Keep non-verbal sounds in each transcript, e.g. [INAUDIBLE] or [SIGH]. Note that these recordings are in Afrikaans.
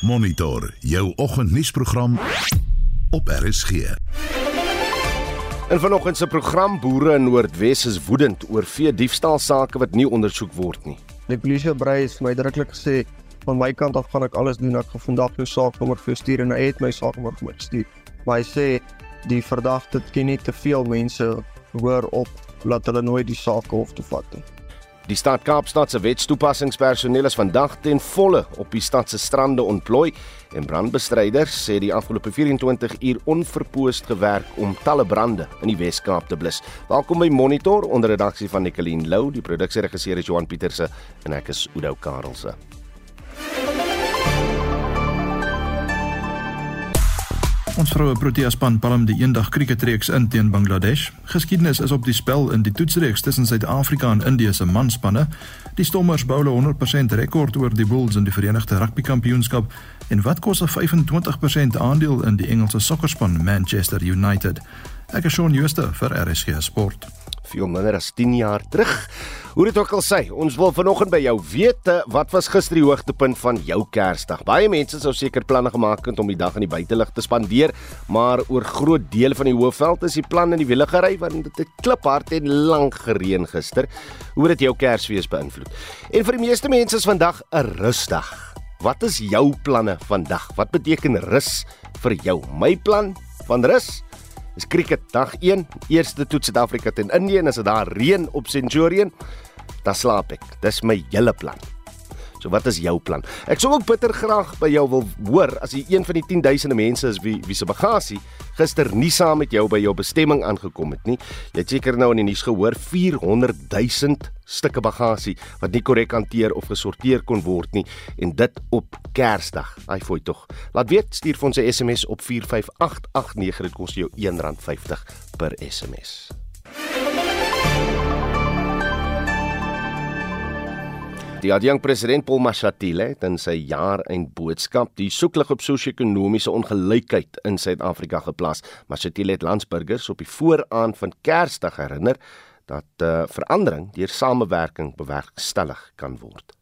Monitor jou oggendnuusprogram op RSG. In vanoggend se program boere in Noordwes is woedend oor vee diefstalsake wat nie ondersoek word nie. Die polisie brei het vir my direklik gesê van my kant af gaan ek alles doen ek gaan vandag jou saaknommer vir jou stuur en hy het my saaknommer vir my gestuur. Maar hy sê die verdagte ken nie te veel mense hoor op laat hulle nooit die saak hof toe vat nie. Die stad Kaapstad se wetstoepassingspersoneel is vandag ten volle op die stad se strande ontplooi en brandbestryders sê die afgelope 24 uur onverpoost gewerk om talle brande in die Wes-Kaap te blus. Welkom by Monitor onder redaksie van Nicoline Lou, die produksieregisseur is Johan Pieterse en ek is Oudou Karelse. Ons vroue Protea span palm die eendag cricketreeks in teen Bangladesh. Geskiedenis is op die spel in die toetsreeks tussen Suid-Afrika en Indië se manspanne. Die Stormers bou 'n 100% rekord oor die Bulls in die Verenigde Rugby Kampioenskap en wat kos 'n 25% aandeel in die Engelse sokkerspan Manchester United. Ek is Shaun Schuster vir RSG Sport veel minder as 10 jaar terug. Hoe dit ook al sê, ons wil vanoggend by jou weet wat was gister die hoogtepunt van jou Kersdag. Baie mense sou seker planne gemaak het om die dag in die buitelug te spandeer, maar oor groot dele van die Hoëveld is die plan in die wiele gery want dit het kliphard en lank gereën gister. Hoe dit jou Kersfees beïnvloed? En vir die meeste mense is vandag 'n rusdag. Wat is jou planne vandag? Wat beteken rus vir jou? My plan van rus is cricket dag 1, eerste toets Suid-Afrika teen Indië en as dit daar reën op Centurion, dan slaap ek. Dis my hele plan. So wat is jou plan? Ek sou ook bitter graag by jou wil hoor as jy een van die 10000 mense is wie wie se bagasie gister nie saam met jou by jou bestemming aangekom het nie. Jy het seker nou in die nuus gehoor 400 000 stukke bagasie wat nie korrek hanteer of gesorteer kon word nie en dit op Kersdag. Ai foi tog. Laat weet, stuur vir ons 'n SMS op 45889 dit kos jou R1.50 per SMS. Die adjunkt president Paul Mashatile het in sy jaar-eind boodskap die soeklig op sosio-ekonomiese ongelykheid in Suid-Afrika geplaas. Mashatile het landsburgers op die vooraan van Kersdag herinner dat uh, verandering deur samewerking bewerkstellig kan word.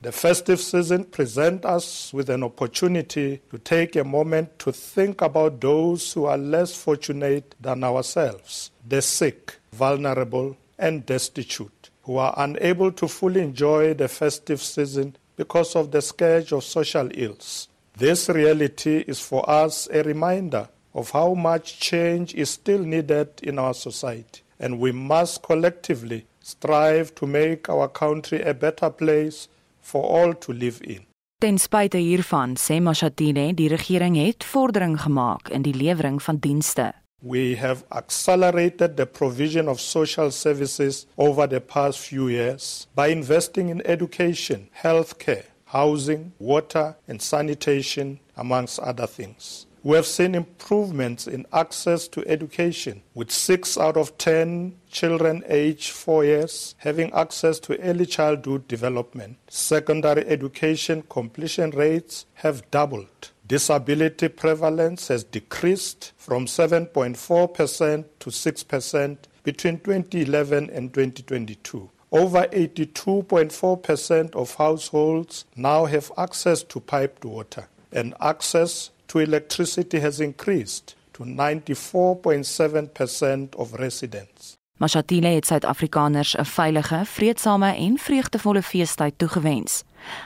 The festive season present us with an opportunity to take a moment to think about those who are less fortunate than ourselves, the sick, vulnerable and destitute. Who are unable to fully enjoy the festive season because of the scourge of social ills. This reality is for us a reminder of how much change is still needed in our society, and we must collectively strive to make our country a better place for all to live in. Ten spyte hiervan, sê Mashatile, die regering het vordering gemaak in die lewering van dienste. We have accelerated the provision of social services over the past few years by investing in education, healthcare, housing, water, and sanitation, amongst other things. We have seen improvements in access to education, with six out of 10 children aged four years having access to early childhood development. Secondary education completion rates have doubled. Disability prevalence has decreased from 7.4% to 6% between 2011 and 2022. Over 82.4% of households now have access to piped water, and access to electricity has increased to 94.7% of residents. Mashatile het Suid-Afrikaners 'n veilige, vreedsame en vreugdevolle feestyd toegewens.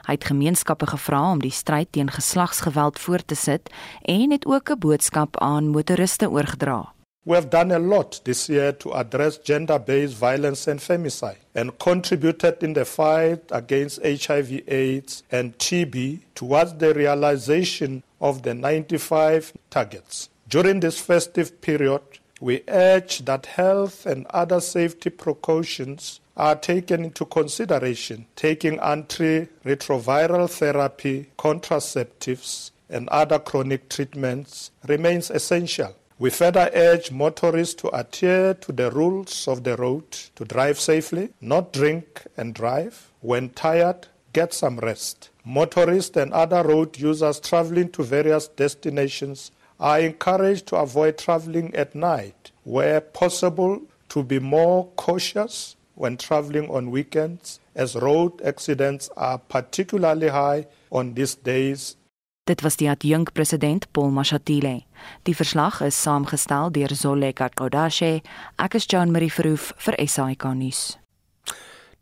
Hy het gemeenskappe gevra om die stryd teen geslagsgeweld voort te sit en het ook 'n boodskap aan motoriste oorgedra. We have done a lot this year to address gender based violence and femicide and contributed in the fight against HIV, AIDS, and TB towards the realization of the 95 targets. During this festive period, we urge that health and other safety precautions are taken into consideration, taking antiretroviral therapy, contraceptives, and other chronic treatments remains essential. We further urge motorists to adhere to the rules of the road, to drive safely, not drink and drive. When tired, get some rest. Motorists and other road users traveling to various destinations are encouraged to avoid traveling at night, where possible, to be more cautious when traveling on weekends, as road accidents are particularly high on these days Dit was die adjunkpresident Paul Mashatile. Die verslag is saamgestel deur Zoleka Kodashe. Ek is Jean Marie Verhoef vir SAK nuus.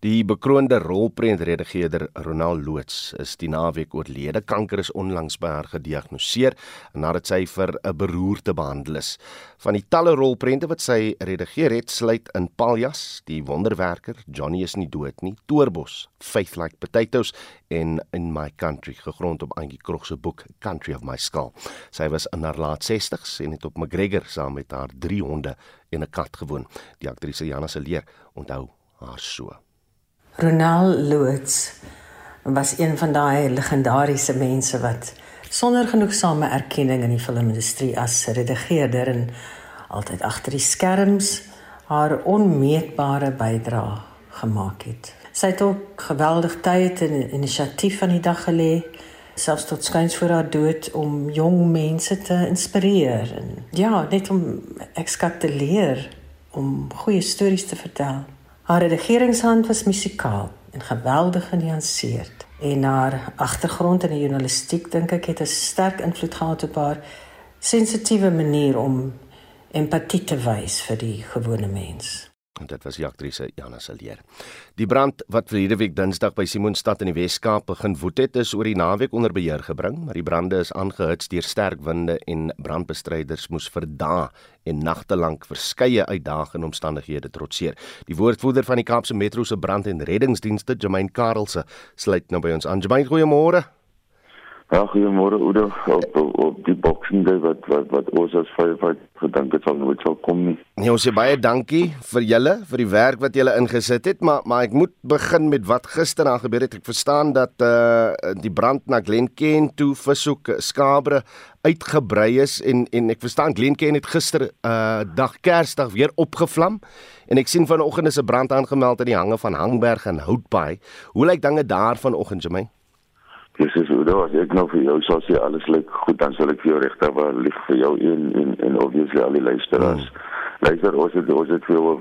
Die bekroonde rolprentredageur Ronald Loots is die naweek oorlede. Kanker is onlangs by haar gediagnoseer nadat sy vir 'n beroerte behandel is. Van die talle rolprente wat sy redigeer het, sluit in Paljas, Die Wonderwerker, Johnny is nie dood nie, Toerbos, Faith Like Potatoes en In My Country, gegrond op Angie Krog se boek Country of My Skull. Sy was in haar laat 60's en het op McGregor saam met haar 3 honde en 'n kat gewoon. Die aktrise Jana se leer onthou haar so. Ronald Loots was een van daai legendariese mense wat sonder genoegsame erkenning in die filmindustrie as redigeerder en altyd agter die skerms haar onmeetbare bydrae gemaak het. Sy het ook geweldig tyd en inisiatief van die dag gelê selfs tot skuins voor haar dood om jong mense te inspireer en ja, net om ekskat te leer om goeie stories te vertel. Haar regeringshand was musikaal en geweldig genuanceerd. En haar agtergrond in die journalistiek dink ek het 'n sterk invloed gehad op haar sensitiewe manier om empatie te wys vir die gewone mens. En dit was die aktrise Jana Saleer. Die brand wat verlede week Dinsdag by Simonstad in die Wes-Kaap begin woed het, is oor die naweek onder beheer gebring, maar die brande is aangehits deur sterk winde en brandbestryders moes vir dae en nagte lank verskeie uitdagende omstandighede trotseer. Die woordvoerder van die Kaapse Metro se brand- en reddingsdienste, Jermaine Karelse, sluit nou by ons aan. Jermaine, goeiemôre. Ja, goeiemôre Oudo. Op, op, die boksing day wat wat wat ons as firefight gedink het sal nooit sal kom nie. Nee, ons sê baie dankie vir julle vir die werk wat julle ingesit het, maar maar ek moet begin met wat gister aan gebeur het. Ek verstaan dat eh uh, die brand na Glenken toe versoek skabre uitgebrei is en en ek verstaan Glenken het gister eh uh, dag Kersdag weer opgevlam en ek sien vanoggend is 'n brand aangemeld in die hange van Hangberg en Houtbaai. Hoe lyk dinge daar vanoggend, Jermaine? Dis is hoe dat ek nou vir jou sal sê alles lyk goed dan sal ek vir jou regtig wel lief vir jou en en en obviously al die luisteraars. Hmm. Luister ons het ons het jou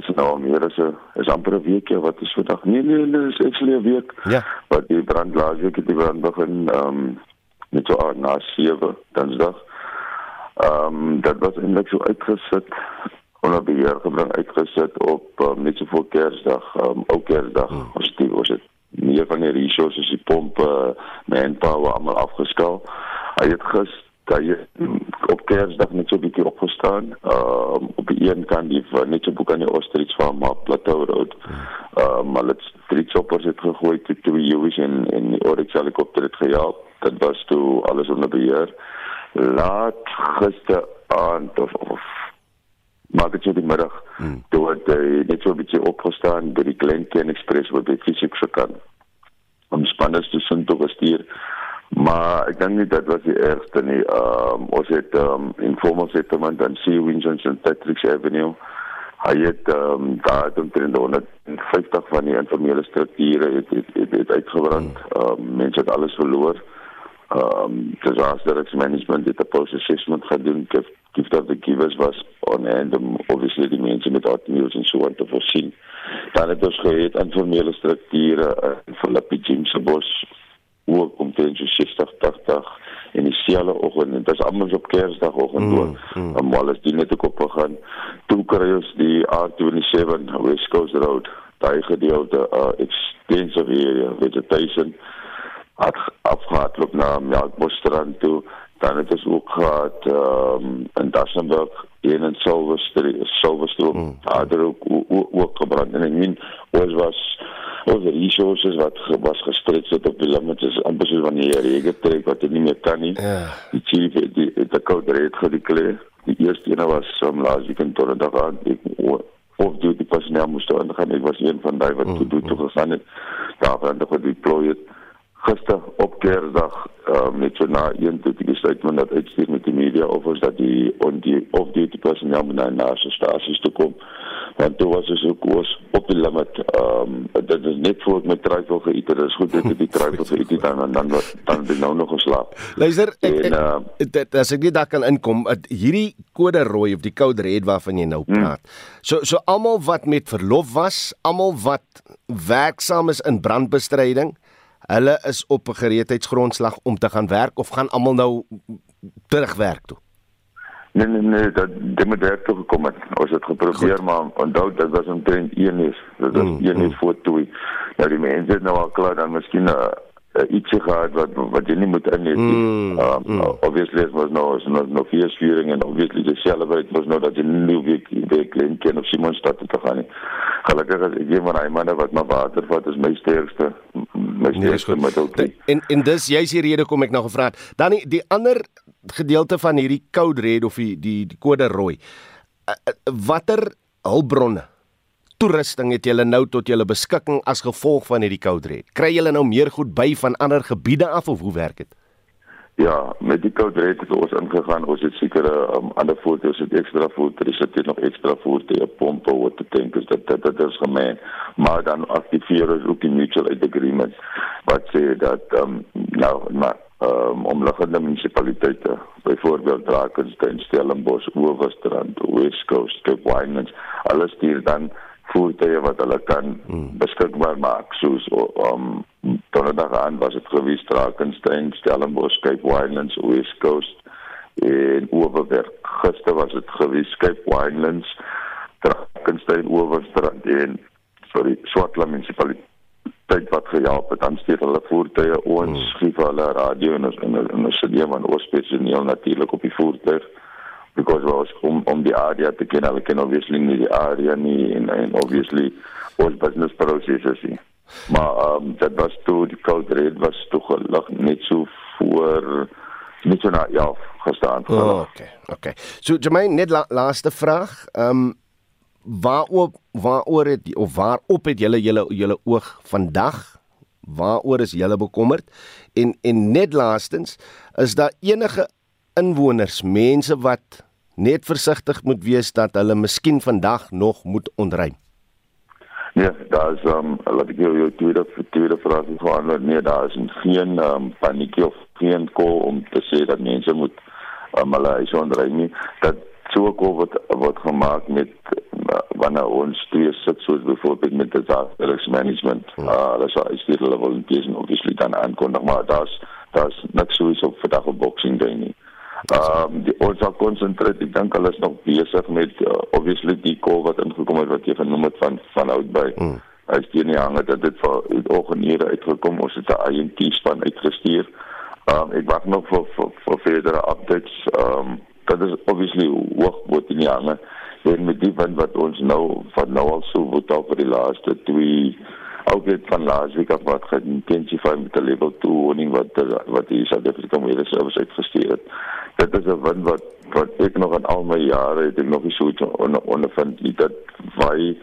is nou al meer as 'n is amper 'n week ja wat is vandag? Nee nee, nee is actually 'n week. Ja. Wat die brand laas week het die brand begin ehm um, met so aan na 7 Dinsdag. Ehm um, dit was eintlik so uitgesit onder beheer gebring uitgesit op um, net so voor Kersdag, ehm um, ou Kersdag. Hmm. Ons het ons het meer van die resources die pompe manpower almal afgeskaal. Hy het gister hy op Kersdag net so 'n bietjie opgestaan. Ehm um, op die een kant die net so boek aan die Ostrich farm op Plateau Road. Ehm um, maar dit drie choppers het gegooi te twee UAVs en en die Oryx helikopter het gejaag. Dit was toe alles onder beheer. Laat gister aan of, of maar dit het die middag hmm. toe het hy net so 'n bietjie opgestaan by die Glenken Express wat by fisiek gekan om spanners te sien toe gestuur maar ek dink nie dit was die ergste nie um, ons het um, informal settlement aan Sea Winds and St. Patrick's Avenue hy het um, daar het omtrent 150 van die informele strukture het, het, het, het uitgebrand hmm. um, mense het alles verloor um, disaster risk management het 'n post assessment gedoen gift of the givers was on hand om obviously die mense met automeals en so aan te voorsien. Dan het ons gehad informele strukture in Philippi James Bos ook om te so 60 80 en die selle oggend en dit is almal op Kersdag oggend mm, ook. Mm. En alles die net op gegaan. Toe kry ons die R27 West Coast Road daai gedeelte uh, extensive area vegetation het afgehardloop na Melkbosstrand toe. Dan het ons ook gehad ehm um, in Dassenburg een in Silverstreek Silverstroom mm. daar ook ook gebrand. En ek meen ons was ons resources wat was gestretch het op die limit is amper so wanneer jy reg trek wat jy nie meer kan nie. Yeah. die chief het die het die code red gedekleer. Die eerste een was om um, laas week in Torredag aan ek of die die personeel moes toe gaan ek was een van daai wat mm. toe toe gegaan het. Daar van die deploy het gister op Kersdag um, net so na een toe die statement dat uitstuur met die media of ons dat die on die of die die personeel moet na nasie stasies toe kom want toe was dit ook was op die limit ehm um, dit is net voor met trifle geëet dit is goed dit het die trifle geëet dan en dan dan dan het nou nog geslaap luister ek, en, uh, dit as ek nie daar kan inkom hierdie kode rooi of die code red waarvan jy nou hmm. praat hmm. so so almal wat met verlof was almal wat werksaam is in brandbestryding hulle is op 'n gereedheidsgrondslag om te gaan werk of gaan almal nou terugwerk toe? Nee nee nee, dat dit moet werk toe gekom het. Ons het geprobeer Goed. maar onthou dit was omtrent 1 is. Dit was 1 mm, is voor toe. Nou die mense het nou al klaar dan miskien 'n uh, uh, ietsie gehad wat wat jy nie moet inneem nie. Mm, um, mm. Obviously was no was no no fear fearing and obviously the celebrate was no dat jy nie week die klein kind of Simon stad te gaan nie. Gelukkig as ek een van daai manne wat maar water vat is my sterkste my nee, sterkste nee, middel. En en dis jy's die rede kom ek nou gevra het. Dan die, die ander gedeelte van hierdie code red of die die, die kode rooi. Uh, uh, watter hulpbronne toerusting het julle nou tot julle beskikking as gevolg van hierdie code red? Kry julle nou meer goed by van ander gebiede af of hoe werk dit? Ja, met die code red het ons ingegaan. Ons het sekere um, ander foto's, het ekstra foto's, het het nog ekstra op pompe wat te dink is dat dit dit is gemeen. Maar dan aktiveer ons ook die mutual aid agreement wat sê dat um, nou maar um, omliggende munisipaliteite, byvoorbeeld Drakensberg, Stellenbosch, Oeverstrand, West Coast, Cape Winelands, alles stuur dan voertuie wat hulle kan hmm. beskikbaar maak soos um donderdag aan was dit gewees Drakensberg, Stellenbosch, Cape Winelands, West Coast en Oeverberg. Gister was dit gewees Cape Winelands, Drakensberg, Oeverstrand en sorry, Swartland munisipaliteit wat gehelp het dan steek hulle voertuie ons hmm. gee vir hulle radio en en en ons sê man ons spesiaal natuurlik op die voertuig because was om om die area te ken hulle ken obviously nie die area nie en en obviously ons business processes nie maar um, dat was toe die code red was toe gelag net so voor net so na ja gestaan oh, okay okay so Jermaine net la, laaste vraag ehm um, waaroor waaroor het of waarop het julle julle julle oog vandag? Waaroor is julle bekommerd? En en net laastens, is daar enige inwoners, mense wat net versigtig moet wees dat hulle miskien vandag nog moet ontruim? Nee, daar is um laat ek jou tweede tweede vraag geantwoord. Nee, daar is geen um paniek of geen call om te sê dat mense moet um, hulle huis ontruim nie. Dat so 'n call word word gemaak met wanneer ons twee sit soos byvoorbeeld met disaster risk management hmm. uh hulle sal is dit hulle volunteers en obviously dan aankondig maar daar's daar's niks soos op vandag op boxing day nie. Ehm um, ons sal konsentreer. Ek dink hulle is nog besig met uh, obviously die kol wat ingekom het wat jy genoem het van van Houtby. Mm. Hy's teen die hange dat dit vir oggendure uitgekom. Ons het 'n INT span uitgestuur. Ehm um, ek wag nog vir vir, vir verdere updates. Ehm um, dit is obviously hoog bo teen die hange. En met die wind wat ons nou van nou al so wat al vir die laaste 2 outbreak van last week af wat geïntensifieer met 'n level 2 warning wat wat die Suid-Afrika Mediese Service uitgestuur het. Dit is 'n win wat wat ek nog in al my jare het ek nog nie so iets onder, ondervind nie dat wy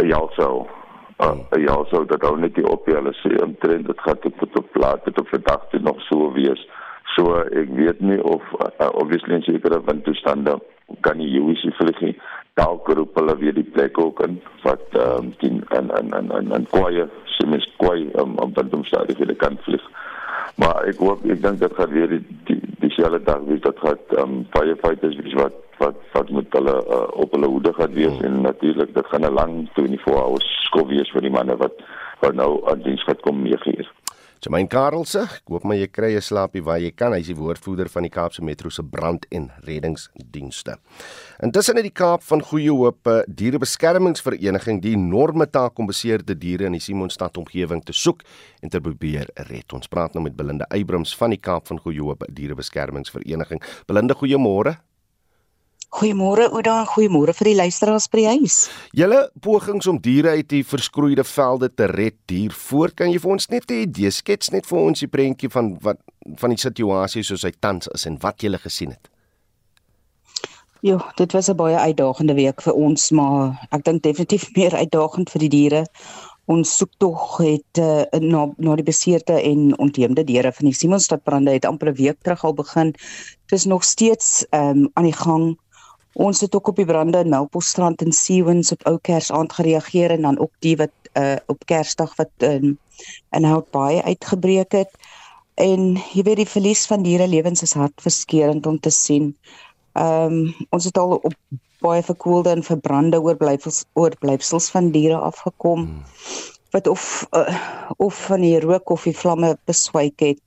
'n jalsou uh, ja so dat hou net nie op jy hulle sê omtrent dit gaan tot tot op plaas tot op vandag toe nog so wees. So ek weet nie of uh, obviously in sekere windtoestande kan die UIC vlieg nie. Dalk roep hulle weer die plek ook in wat ehm um, in in in in in, in kwaai, simis kwaai om om dan om stadig vir die kant vlieg. Maar ek hoop ek dink dit gaan weer die die dieselfde dag wees dat gaan ehm um, firefighters wees wat wat wat met hulle uh, op hulle hoede gaan wees hmm. en natuurlik dit gaan 'n lang 24 hours skof wees vir die manne wat wat nou aan diens gaan kom meegees. Jamain Karelse, ek hoop maar jy kry 'n slaapie waar jy kan. Hy is die woordvoerder van die Kaapse Metro se brand- en reddingsdienste. Intussen het die Kaap van Goeie Hoop eh, dierebeskermingsvereniging die enorme taak om beseerde diere in die Simonstad omgewing te soek en te probeer red. Ons praat nou met Belinda Eybrams van die Kaap van Goeie Hoop dierebeskermingsvereniging. Belinda, goeiemôre. Goeiemôre Ouda en goeiemôre vir die luisteraars by die huis. Julle pogings om diere uit die verskroeide velde te red dier voor kan jy vir ons net 'n idee skets net vir ons die prentjie van wat van die situasie soos hy tans is en wat jy gesien het. Jo, dit was 'n baie uitdagende week vir ons, maar ek dink definitief [LAUGHS] meer uitdagend vir die diere. Ons soek tog het uh, na na die beseerde en ontheemde diere van die Simonstad brande het amper 'n week terug al begin. Dit is nog steeds um, aan die gang. Ons het ook op die brande in Melkbosstrand en Seawinds op ou Kersaand gereageer en dan ook die wat uh, op Kersdag wat in in Hout Baai uitgebreek het. En jy weet die verlies van diere lewens is hartverskeurende om te sien. Ehm um, ons het al op baie verkoelde en verbrande oorblyfsels oorblyfsels van diere afgekom. Hmm. wat of uh, of van die rook of die vlamme beswyk het.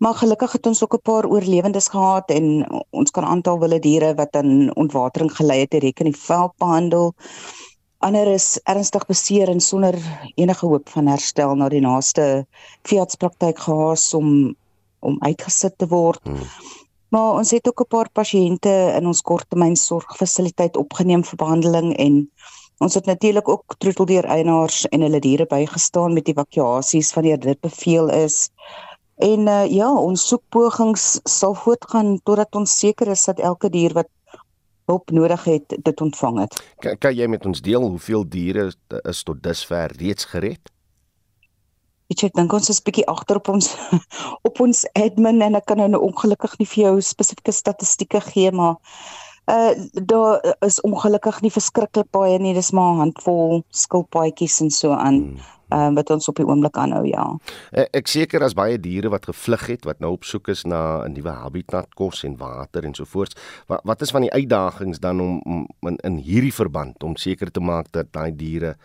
Maar gelukkig het ons ook 'n paar oorlewendes gehad en ons kan aantal wilde diere wat aan ontwatering gelei het direk in die veld behandel. Ander is ernstig beseer en sonder enige hoop van herstel na die naaste veeartspraktyk gehaas om om uitgesit te word. Hmm. Maar ons het ook 'n paar pasiënte in ons korttermynsorgfasiliteit opgeneem vir behandeling en ons het natuurlik ook troeteldier eienaars en hulle diere bygestaan met evakuasies wanneer dit beveel is. En uh, ja, ons soekpogings sal voortgaan totdat ons seker is dat elke dier wat hulp nodig het, dit ontvang het. Kan, kan jy met ons deel hoeveel diere is tot dusver reeds gered? Ek ek dink ons is bietjie agter op ons [LAUGHS] op ons admin en ek kan nou ongelukkig nie vir jou spesifieke statistieke gee maar uh daar is ongelukkig nie verskriklik baie nie dis maar 'n handvol skilpaadjies en so aan hmm. Uh, wat ons op die oomblik aanhou ja. Uh, ek seker as baie diere wat gevlug het wat nou op soek is na 'n nuwe habitat, kos en water en so voort. Wat wat is van die uitdagings dan om, om in, in hierdie verband om seker te maak dat daai diere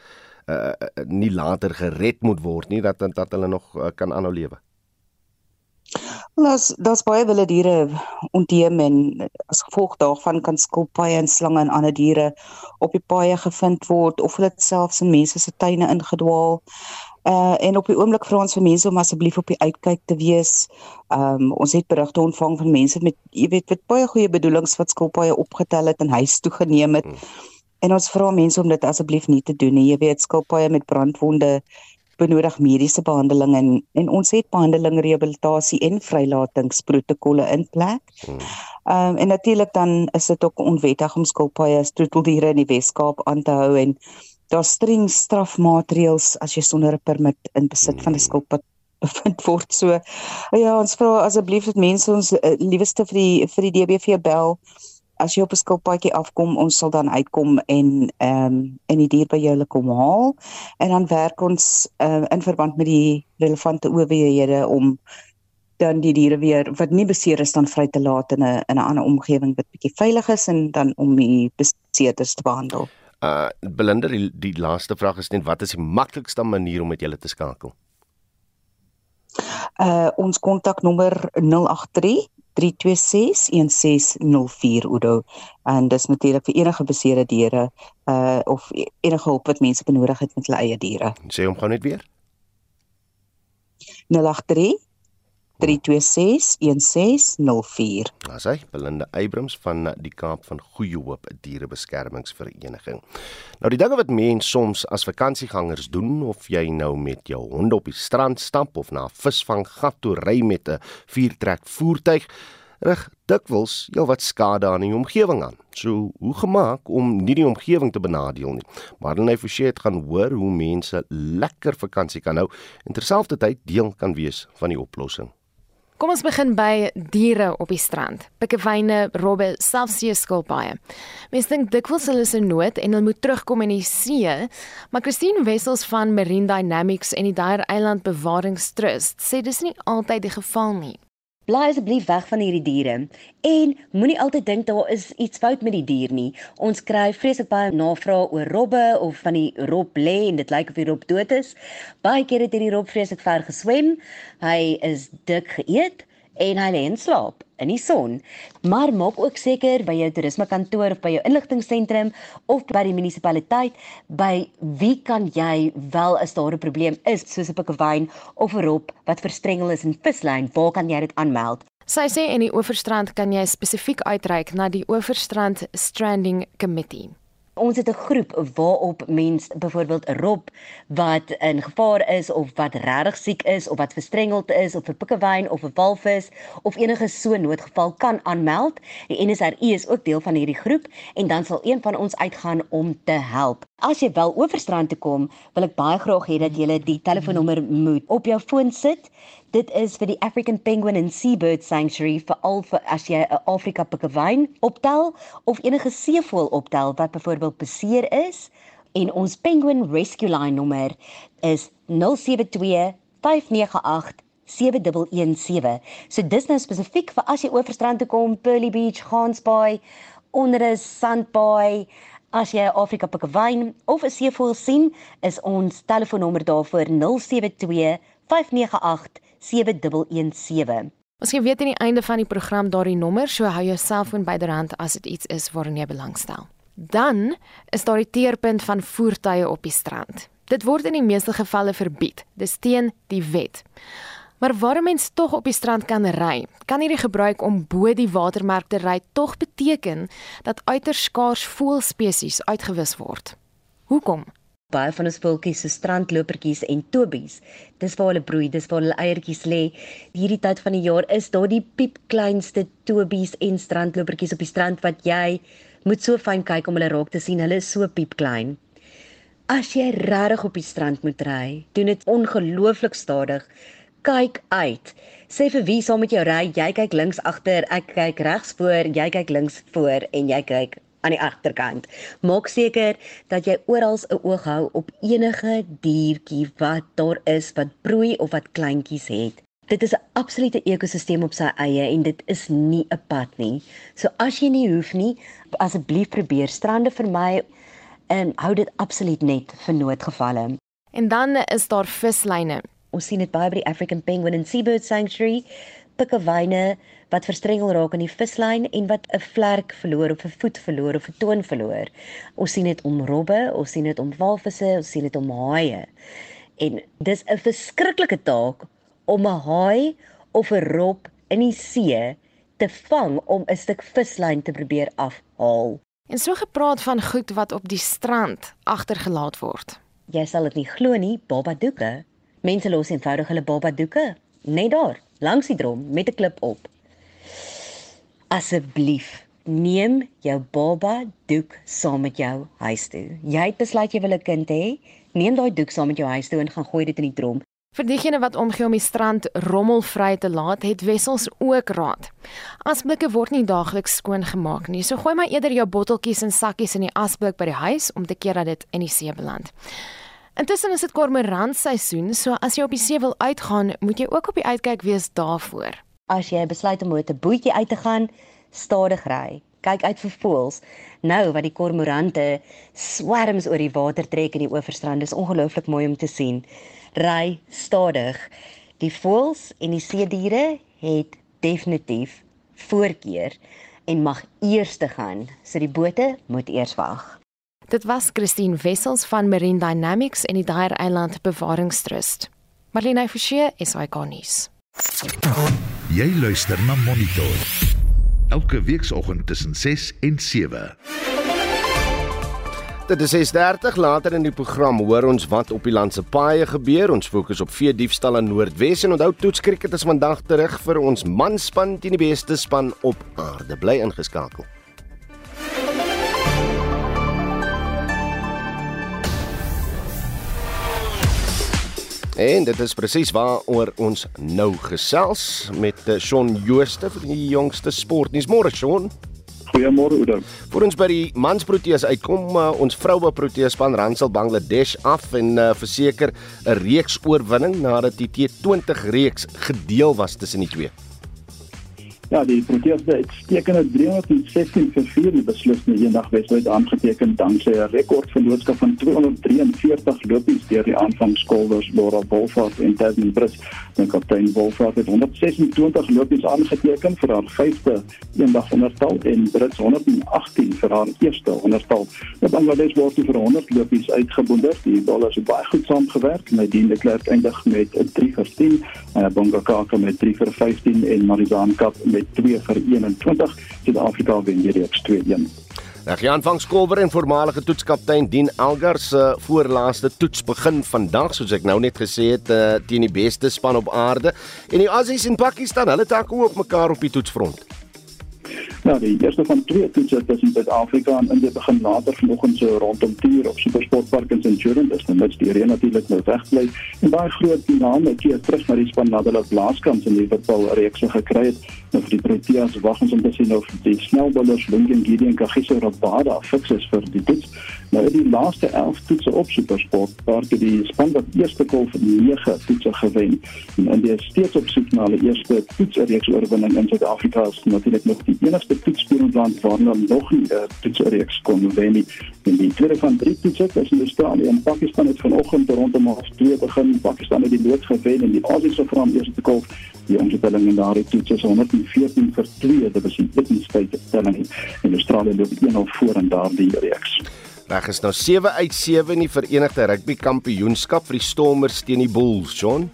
uh, nie later gered moet word nie dat dat hulle nog uh, kan aanhou lewe. Ons daar's baie wilde diere onteem en as gevolg daarvan kan skilpaaie en slange en ander diere op die paaie gevind word of hulle selfs in mense se tuine ingedwaal. Uh en op die oomblik vra ons vir mense om asseblief op die uitkyk te wees. Um ons het berigte ontvang van mense met jy weet met baie goeie bedoelings wat skilpaaie opgetel het en huis toe geneem het. Hmm En ons vra mense om dit asseblief nie te doen nie. Jy weet skilpaaie met brandwonde benodig mediese behandeling en en ons het behandeling, rehabilitasie en vrylatingsprotokolle in plek. Hmm. Ehm um, en natuurlik dan is dit ook onwettig om skilpaaie stroeteldiere in die Wes-Kaap aan te hou en daar streng strafmaatreëls as jy sonder 'n permit in besit van 'n hmm. skilpad [LAUGHS] bevind word. So ja, ons vra asseblief dat mense ons uh, lieweste vir die vir die DBV bel as jy op 'n skilpaadjie afkom, ons sal dan uitkom en ehm um, en die dier by jou lê kom haal en dan werk ons uh, in verband met die relevante owerhede om dan die diere weer wat nie beseer is dan vry te laat in 'n in 'n ander omgewing wat bietjie veilig is en dan om die beseerders te behandel. Uh Belinda, die, die laaste vraag is net wat is die maklikste manier om met julle te skakel? Uh ons kontaknommer 083 3261604 Udo en dis natuurlik vir enige beseerde diere uh of enige hulp wat mense benodig het met hulle eie diere. Sê hom gou net weer. 083 3261604. Dis hy, Belinda Eybrims van die Kaap van Goeie Hoop Dierebeskermingsvereniging. Nou die dinge wat mense soms as vakansiegangers doen of jy nou met jou hond op die strand stap of na 'n visvanggat toe ry met 'n viertrek voertuig, rig dikwels heelwat skade aan die omgewing aan. So, hoe gemaak om nie die omgewing te benadeel nie. Marlene Forsie het gaan hoor hoe mense lekker vakansie kan hou en terselfdertyd deel kan wees van die oplossing. Kom ons begin by diere op die strand. Pikkewyne, robbe, selfs seeskilpaaie. Mense dink dikwels hulle is in nood en hulle moet terugkom in die see, maar Christine Wessels van Marine Dynamics en die Dyer Eiland Bewaringstrust sê dis nie altyd die geval nie. Bly asseblief weg van hierdie diere en moenie altyd dink daar is iets fout met die dier nie. Ons kry vreeslik baie navrae oor robbe of van die rob lê en dit lyk of die rob dood is. Baie kere het hierdie rob vreeslik ver geswem. Hy is dik geëet en hy lê in slaap in die son. Maar maak ook seker by jou toerismekantoor of by jou inligtingseentrum of by die munisipaliteit by wie kan jy wel as daar 'n probleem is soos 'n pikkewyn of 'n rop wat verstrengel is in vislyn, waar kan jy dit aanmeld? Sy sê in die Oeverstrand kan jy spesifiek uitreik na die Oeverstrand Stranding Committee. Ons het 'n groep waarop mens byvoorbeeld rob wat in gevaar is of wat regtig siek is of wat verstrengeld is of 'n pikkewyn of 'n walvis of enige so noodgeval kan aanmeld. Die NSRI is ook deel van hierdie groep en dan sal een van ons uitgaan om te help. As jy wel oorstrand toe kom, wil ek baie graag hê dat jy die telefoonnommer moet op jou foon sit Dit is vir die African Penguin and Seabird Sanctuary vir al vir as jy 'n Afrika pikkewyn optel of enige seevoël optel wat byvoorbeeld beseer is en ons Penguin Rescue Line nommer is 072 598 7117. So dis nou spesifiek vir as jy oor strand toe kom, Pearly Beach, Gansbaai, onder 'n sandbaai, As jy 'n Afrika pikkewyn of 'n seevoël sien, is ons telefoonnommer daarvoor 072 598 7117. Ons gee weet aan die einde van die program daardie nommer, so hou jou selfoon byderhand as dit iets is waaraan jy belangstel. Dan is daar die teerpunt van voertuie op die strand. Dit word in die meeste gevalle verbied. Dis teen die wet. Maar waarom mens tog op die strand kan ry, kan hierdie gebruik om bo die watermerk te ry tog beteken dat uiters skaars voëlspesies uitgewis word. Hoekom? Baie van ons voeltjies se strandlopertjies en tobies, dis waar hulle broei, dis waar hulle eiertjies lê. Hierdie tyd van die jaar is daar die piepkleinste tobies en strandlopertjies op die strand wat jy moet so fyn kyk om hulle raak te sien. Hulle is so piepklein. As jy regtig op die strand moet ry, doen dit ongelooflik stadig kyk uit. Sê vir wie saam met jou ry, jy kyk links agter, ek kyk regs voor, jy kyk links voor en jy kyk aan die agterkant. Maak seker dat jy oral 'n oog hou op enige diertjie wat daar is wat broei of wat kleintjies het. Dit is 'n absolute ekosisteem op sy eie en dit is nie 'n pad nie. So as jy nie hoef nie, asseblief probeer strande vermy en hou dit absoluut net vir noodgevalle. En dan is daar vislyne. Ons sien dit baie by die African Penguin and Seabird Sanctuary, pikkewyne wat verstrengel raak in die vislyn en wat 'n vlerk verloor of 'n voet verloor of 'n toon verloor. Ons sien dit om robbe, ons sien dit om walvisse, ons sien dit om haie. En dis 'n verskriklike taak om 'n haai of 'n rob in die see te vang om 'n stuk vislyn te probeer afhaal. En so gepraat van goed wat op die strand agtergelaat word. Jy sal dit nie glo nie, babadoeke Mense los eenvoudig hulle baba doeke net daar langs die drom met 'n klip op. Asseblief, neem jou baba doek saam met jou huis toe. Jy het besluit jy wil 'n kind hê, neem daai doek saam met jou huis toe en gaan gooi dit in die drom. Vir diegene wat omgee om die strand rommelvry te laat, het wessels ook raad. Asblikke word nie daagliks skoon gemaak nie, so gooi maar eerder jou botteltjies en sakkies in die asblik by die huis om te keer dat dit in die see beland. Intussen is dit kormoranseisoen, so as jy op die see wil uitgaan, moet jy ook op die uitkyk wees daarvoor. As jy besluit om met 'n bootjie uit te gaan, stadig ry. Kyk uit vir voëls. Nou wat die kormorante swerms oor die water trek in die oeverstrand, is ongelooflik mooi om te sien. Ry stadig. Die voëls en die see diere het definitief voorkeur en mag eers te gaan. So die bote moet eers wag. Dit was Christine Wessels van Marine Dynamics en die Daer Eiland Bewaringstrust. Marlene Forsie is ikonis. Jy luister na Monitor. Elke weekoggend tussen 6 en 7. Dit is 6:30 later in die program hoor ons wat op die land se paaie gebeur. Ons fokus op vee diefstal in Noordwes en onthou toetskriket is vandag terug vir ons manspan teen die beste span op aarde. Bly ingeskakel. En dit is presies waaroor ons nou gesels met eh, Shaun Jooste vir die jongste sportnuus. Môre Shaun. Goeiemôre Oudo. Voor ons by die mansproteas uitkom, uh, ons vroue proteaspan Ransel Bangladesh af en uh, verseker 'n reeks oorwinning nadat die T20 reeks gedeel was tussen die twee. Ja, die Proteas het uitstekende 316 vir 4 die beslissende eendagwedstryd aangeteken danksy 'n rekordverloopskap van 243 lopies deur die aanvangskolwers Laura Wolford en Tasman Brits. Die kaptein Wolford het 126 lopies aangeteken vir haar vyfde eendagwedstryd en Brits 118 vir haar eerste onderstal. Die Bangladesh word vir 100 lopies uitgeboonder. Die dollars het baie goed saamgewerk. Nadine de Klerk eindig met 'n 3 vir 10, uh, Bongakaka met 3 vir 15 en Marizaan Kap met 2 vir 21. Suid-Afrika wen die reeks 2-1. Reg Jan van Skolwer en voormalige toetskaptein Dien Elgar se voorlaaste toets begin vandag soos ek nou net gesê het uh, teen die beste span op aarde en die Aussies en Pakistan hulle tak ook mekaar op die toetsfront. Nou, die eerste van twee toetse tussen Suid-Afrika en Indië begin later vanoggend so rondom 10:00 op Supersportpark in Centurion. Dis nou net die reën natuurlik nou wegbly en baie groot diname keer terug na die span nadat hulle blaaskans in Liverpool reeks gekry het. Nou vir die Proteas wag ons om te sien of die snelballers Lungi Ngidi en Kagiso Rabada fiks is vir die toets. Nou in die laaste 11 toetse op Supersport, waar die span wat eerste kol vir 9 toetse gewen en, en die steeds op soek na hulle eerste toetsreeks oorwinning in Suid-Afrika is natuurlik nog die enigste toetsspeelland waar hulle nog nie 'n uh, toetsreeks kon wen nie. En die tweede van drie toetse is in Australië en Pakistan het vanoggend rondom half 2 begin. Pakistan het die lood gewen en die Aussies se van eerste kol die omstelling in daardie toets is 114 vir 2 dit was die etenstyd telling en Australië loop 1-0 voor in daardie reeks. Reg is nou 7 uit 7 in die Verenigde Rugby Kampioenskap vir die Stormers teen die Bulls, John.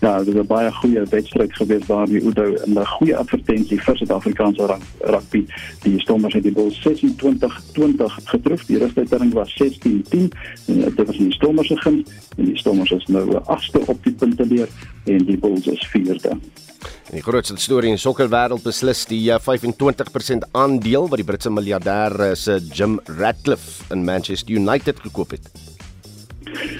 Ja, dit was 'n baie goeie wedstryd gewees daar by Udo 'n goeie advertensie vir Suid-Afrikaanse rugby. Die Stormers het die Bulls 26-20 getroof. Die rustyding was 16-10 en dit was die Stormers se guns en die Stormers is nou 'n agste op die punte leer en die Bulls is vierde. En die grootste storie in sokkerwêreld beslis die 25% eh, aandeel wat die Britse miljardêr eh, se Jim Ratcliffe in Manchester United gekoop het.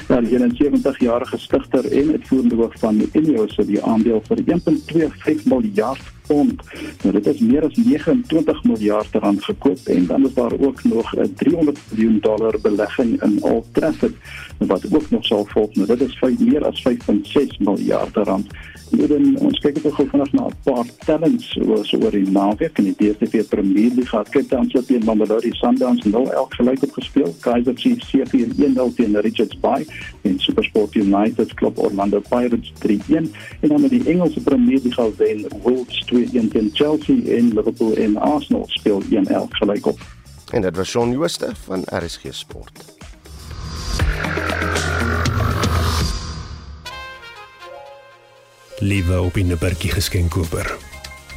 Ja, die 71-jarige stigter en uitvoerende hoof van Ineos het die aandeel vir 1.25 miljard pond. Nou dit is meer as 29 miljard rand gekoop en dan is daar ook nog 'n 300 miljoen dollar belegging in Old Trafford wat ook nog sal volg. Nou dit is vir meer as 5.6 miljard rand. Hier in ons kyk gou vanaand na 'n paar tellings oor so oor die naweek in die DStv Premier League gehad. Kyk dan sit hier Mamelodi Sundowns 0-11 gelyk op gespeel. Kaizer Chiefs 4-1 teen Richards Bay en SuperSport United klop Orlando Pirates 3-1 en dan met die Engelse Premier League wen Wolves 2-1 teen Chelsea en Liverpool en Arsenal speel 1-11 gelyk op. En dit was Shaun Jooste van RSG Sport. Liewe op 'n bergie geskenkkoper.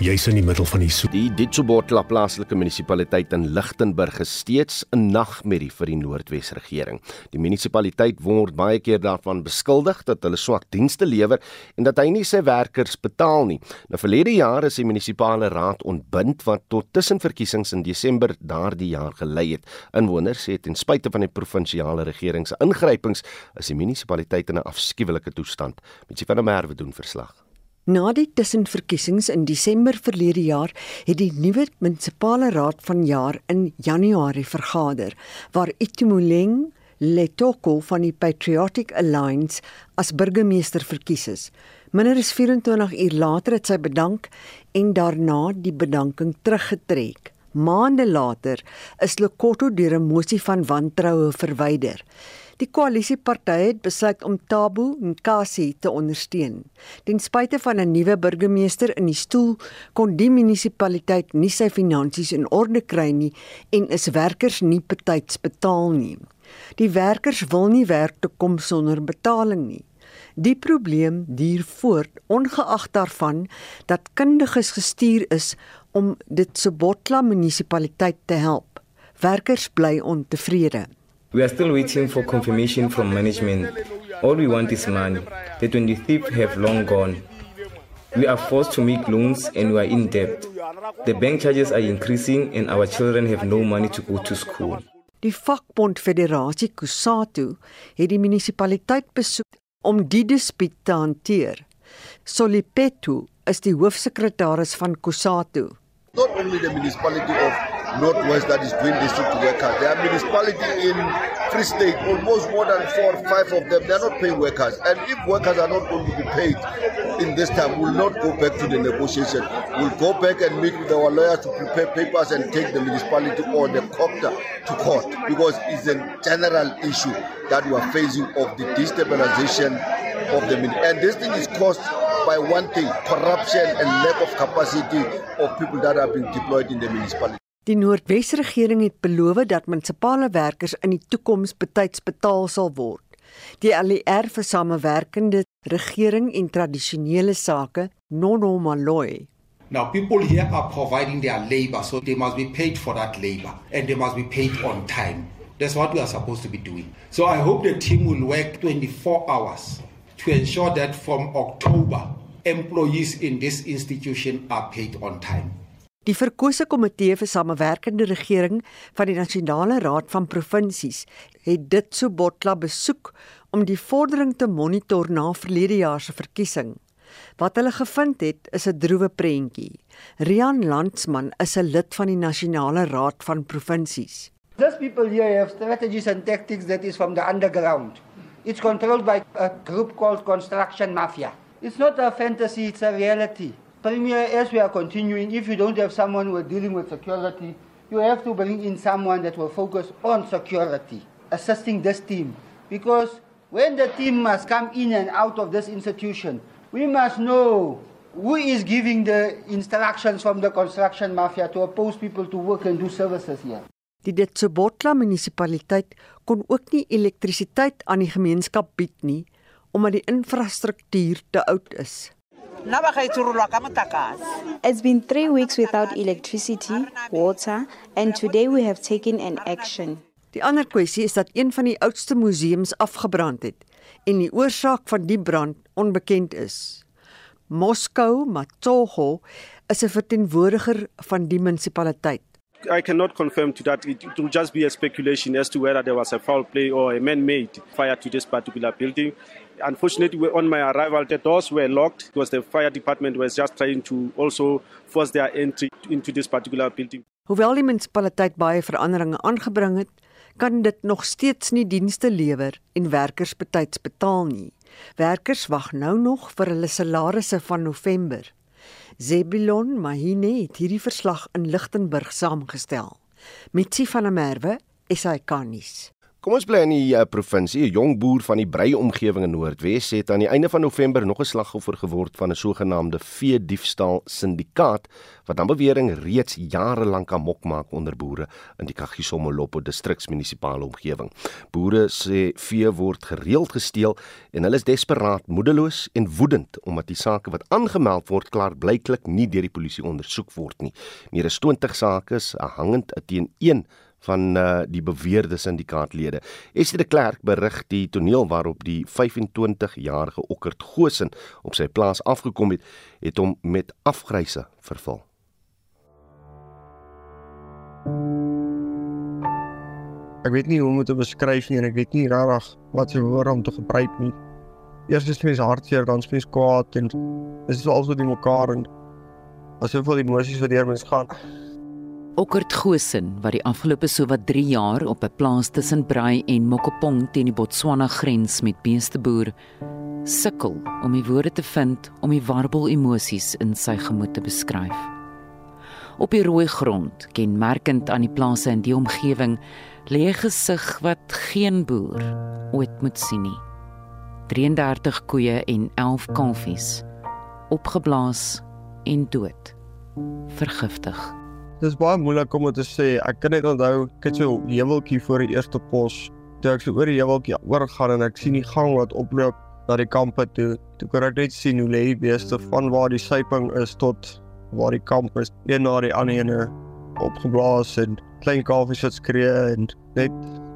Jy's in die middel van die soek. Die Ditsobotla plaaslike munisipaliteit in Lichtenburg is steeds 'n nagmerrie vir die Noordwes regering. Die munisipaliteit word baie keer daarvan beskuldig dat hulle swak dienste lewer en dat hy nie sy werkers betaal nie. Nou verlede jaar is die munisipale raad ontbind wat tot tussenverkiesings in Desember daardie jaar gelei het. Inwoners sê ten spyte van die provinsiale regering se ingrypings is die munisipaliteit in 'n afskuwelike toestand. Mitsi van der Merwe doen verslag. Na die tussenverkiesings in Desember verlede jaar het die nuwe munisipale raad van jaar in Januarie vergader waar Itumuleng Letoko van die Patriotic Alliance as burgemeester verkies is. Minder as 24 uur later het sy bedank en daarna die bedanking teruggetrek. Maande later is Lekotto deur 'n mosie van wantroue verwyder. Die koalisiepartye het besluit om Tabo Nkasi te ondersteun. Ten spyte van 'n nuwe burgemeester in die stoel, kon die munisipaliteit nie sy finansies in orde kry nie en is werkers nie betyds betaal nie. Die werkers wil nie werk te kom sonder betaling nie. Die probleem duur voort ongeag daarvan dat kundiges gestuur is om dit Sobotla munisipaliteit te help. Werkers bly ontevrede. We are still waiting for confirmation from management. All we want is money. The 23 have long gone. We are forced to make loans and we are in debt. The bank charges are increasing and our children have no money to go to school. Die vakbond Federasie Kusatu het die munisipaliteit besoek om die dispuut te hanteer. Solipetu is die hoofsekretaris van Kusatu. Not only the municipality of Northwest that is doing this to workers. There are municipalities in Free State, almost more than four or five of them, they are not paying workers. And if workers are not going to be paid in this time, we'll not go back to the negotiation. We'll go back and meet with our lawyers to prepare papers and take the municipality or the copter to court because it's a general issue that we are facing of the destabilization of the municipality. And this thing is caused by one thing corruption and lack of capacity of people that are being deployed in the municipality. Die Noordwes regering het beloof dat munisipale werkers in die toekoms betyds betaal sal word. Die ALR vir samewerkende regering en tradisionele sake, Nono Maloy. Now people here are providing their labor so they must be paid for that labor and they must be paid on time. That's what we are supposed to be doing. So I hope the team will work 24 hours to ensure that from October employees in this institution are paid on time. Die verkose komitee vir samewerkende regering van die Nasionale Raad van Provinsies het dit so botla besoek om die vordering te monitor na verlede jaar se verkiesing. Wat hulle gevind het, is 'n droewe prentjie. Rian Landsman is 'n lid van die Nasionale Raad van Provinsies. These people here have strategies and tactics that is from the underground. It's controlled by a group called Construction Mafia. It's not a fantasy, it's a reality. Premier, as we are continuing, if you don't have someone who are dealing with security, you have to bring in someone that will focus on security, assisting this team. Because when the team must come in and out of this institution, we must know who is giving the instructions from the construction mafia to oppose people to work and do services here. Die Ditsobotla munisipaliteit kon ook nie elektrisiteit aan die gemeenskap bied nie omdat die infrastruktuur te oud is. It's been 3 weeks without electricity, water, and today we have taken an action. Die ander kwessie is dat een van die oudste museums afgebrand het en die oorsaak van die brand onbekend is. Moskou Matogo is 'n verteenwoordiger van die munisipaliteit. I cannot confirm to that. It, it will just be a speculation as to whether there was a foul play or a man-made fire to this particular building. Unfortunately, on my arrival, the doors were locked because the fire department was just trying to also force their entry into this particular building. Hoewel die munisipaliteit baie veranderinge aangebring het, kan dit nog steeds nie dienste lewer en werkers betyds betaal nie. Werkers wag nou nog vir hulle salarisse van November. Zebulon Mahine het hierdie verslag in Lichtenburg saamgestel. Mitsi van der Merwe, SAK-nuus. Kom ons bly in die uh, provinsie. 'n Jong boer van die Brei omgewing in Noordwes het aan die einde van November nog 'n slagoffer geword van 'n sogenaamde vee diefstal syndikaat wat dan bewering reeds jare lank amok maak onder boere in die Kagiso-Molopo distriksmunisipale omgewing. Boere sê vee word gereeld gesteel en hulle is desperaat, moedeloos en woedend omdat die sake wat aangemeld word klaar blyklik nie deur die polisie ondersoek word nie. Meer as 20 sake is hangend teen een van uh, die beweerde syndikaatlede. Estie de Klerk berig die toneel waarop die 25-jarige Okkert Gosen op sy plaas afgekom het, het hom met afgryse vervul. Ek weet nie hoe om dit te beskryf nie en ek weet nie regtig wat se woorde om te gebruik nie. Eers is mens hartseer, dan is mens kwaad en dit is also die mekaar en asof al die emosies wat deur mens gaan. Okkert Gosen wat die afgelope sowat 3 jaar op 'n plaas tussen Braai en Mokopong teen die Botswana grens met beeste boer, sukkel om die woorde te vind om die warbel emosies in sy gemoed te beskryf. Op die rooi grond, kenmerkend aan die plase in die omgewing, lê 'n gesig wat geen boer ooit moet sien nie. 33 koeie en 11 kalfies opgeblaas en dood. Vergiftig. Dis baie moeilik om te sê. Ek kan net onthou ek het so 'n heuweltjie voor die eerste pos. Toe ek so oor die heuweltjie oorgaan en ek sien die gang wat oploop na die kampe toe. Toe kan ek net sien hoe lê die beeste van waar die syping is tot waar die kamp is. Een na die ander ene opgeblaas en klein kalfies wat skree en net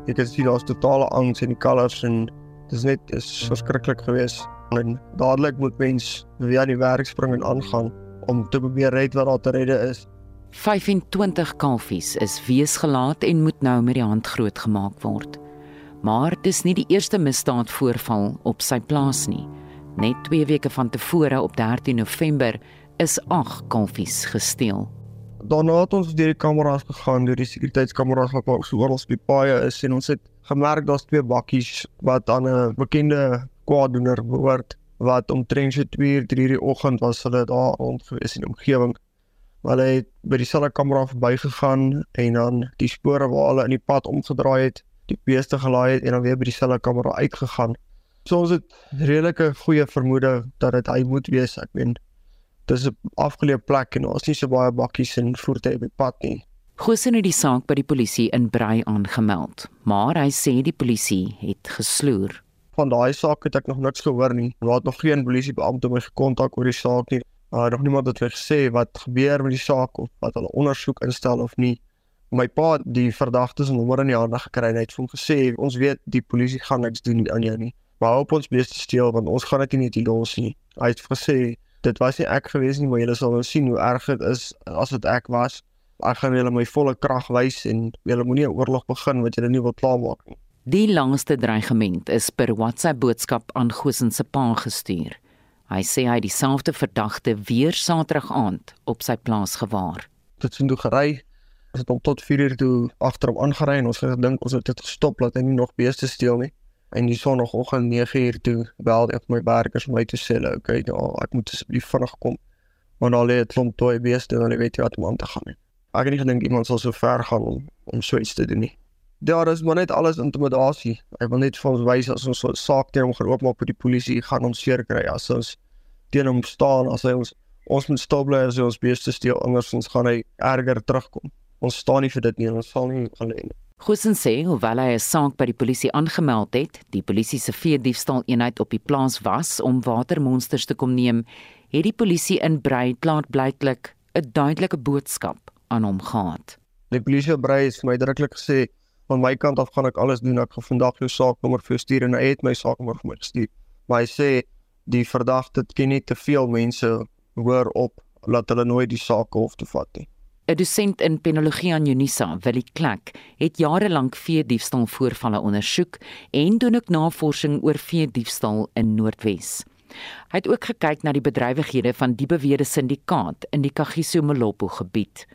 ek kan sien daar's totale angs in die kalvers en dit is net is verskriklik geweest. En dadelik moet mens weer aan die werk spring en aangaan om te probeer red wat daar te redde is. 25 kalfies is weesgelaat en moet nou met die hand grootgemaak word. Maar dis nie die eerste misdaad voorval op sy plaas nie. Net 2 weke van tevore op 13 November is 8 kalfies gesteel. Daarna het ons deur die kameras gegaan, deur die sekuriteitskameras wat ook so oral op die paaie is en ons het gemerk daar's twee bakkies wat aan 'n bekende kwaaddoener behoort wat omtrent so 2 uur 3 die oggend was hulle daar rond gewees in die omgewing Hulle het by dieselfde kamera verbygegaan en dan die spore waar hulle in die pad omgedraai het, die beeste gelaai het en dan weer by dieselfde kamera uitgegaan. So ons het redelike goeie vermoede dat dit hy moet wees. Ek meen dis 'n afgeleë plek en ons nie so baie bakkies en voertuie op die pad nie. Gosen het die saak by die polisie in Brei aangemeld, maar hy sê die polisie het gesloer. Van daai saak het ek nog niks gehoor nie. Daar het nog geen polisiebeampte my gekontak oor die saak nie uh, nog niemand het gesê wat gebeur met die saak of wat hulle ondersoek instel of nie. My pa het die verdagtes en nommer in die hande gekry en hy het vir hom gesê ons weet die polisie gaan niks doen aan jou nie. Maar hoop ons beeste steel want ons gaan dit nie net los nie. Hy het gesê dit was nie ek gewees nie, maar julle sal nou sien hoe erg dit is as dit ek was. Ek gaan julle my volle krag wys en julle moenie 'n oorlog begin wat julle nie wil klaarmaak nie. Die langste dreigement is per WhatsApp boodskap aan Gosen se pa gestuur. Hy sê hy dieselfde verdagte weer Saterdag aand op sy plaas gewaar. Dit sien toe gery het hom tot 4 uur toe agter hom aangery en ons het gedink ons het dit gestop laat hy nie nog beeste steel nie. En die sonoggend 9 uur toe bel ek my werkers my te sê, "Oké, okay, nou ek moet asseblief vinnig kom." Want al 'n klomp toe beeste en hulle weet jy wat om aan te gaan nie. Ek het nie gedink iemand sal so ver gaan om om so iets te doen nie. Ja, dis maar net alles intimidasie. Hy wil net vir ons wys as ons so 'n saak teen hom gaan oopmaak by die polisie, gaan ons seer kry as ons teen hom staan as hy ons ons moet stop bly as hy ons beeste steel anders ons gaan hy erger terugkom. Ons staan nie vir dit nie, ons sal nie gaan lê nie. Gosen sê hoewel hy 'n saak by die polisie aangemeld het, die polisie se vee diefstal eenheid op die plaas was om watermonsters te kom neem, het die polisie in Brei klaar blyklik 'n duidelike boodskap aan hom gehad. Die polisie op Brei het my drukklik gesê van my kant af gaan ek alles doen. Ek gaan vandag jou saaknommer vir stuur en hy het my saaknommer vir my gestuur. Maar hy sê die verdagte ken nie te veel mense hoor op laat hulle nooit die saak hof toe vat nie. 'n Dosent in penologie aan Unisa, Willie Klek, het jare lank vee diefstal voorvalle ondersoek en doen ook navorsing oor vee diefstal in Noordwes. Hy het ook gekyk na die bedrywighede van die beweerde syndikaat in die Kagiso Molopo gebied.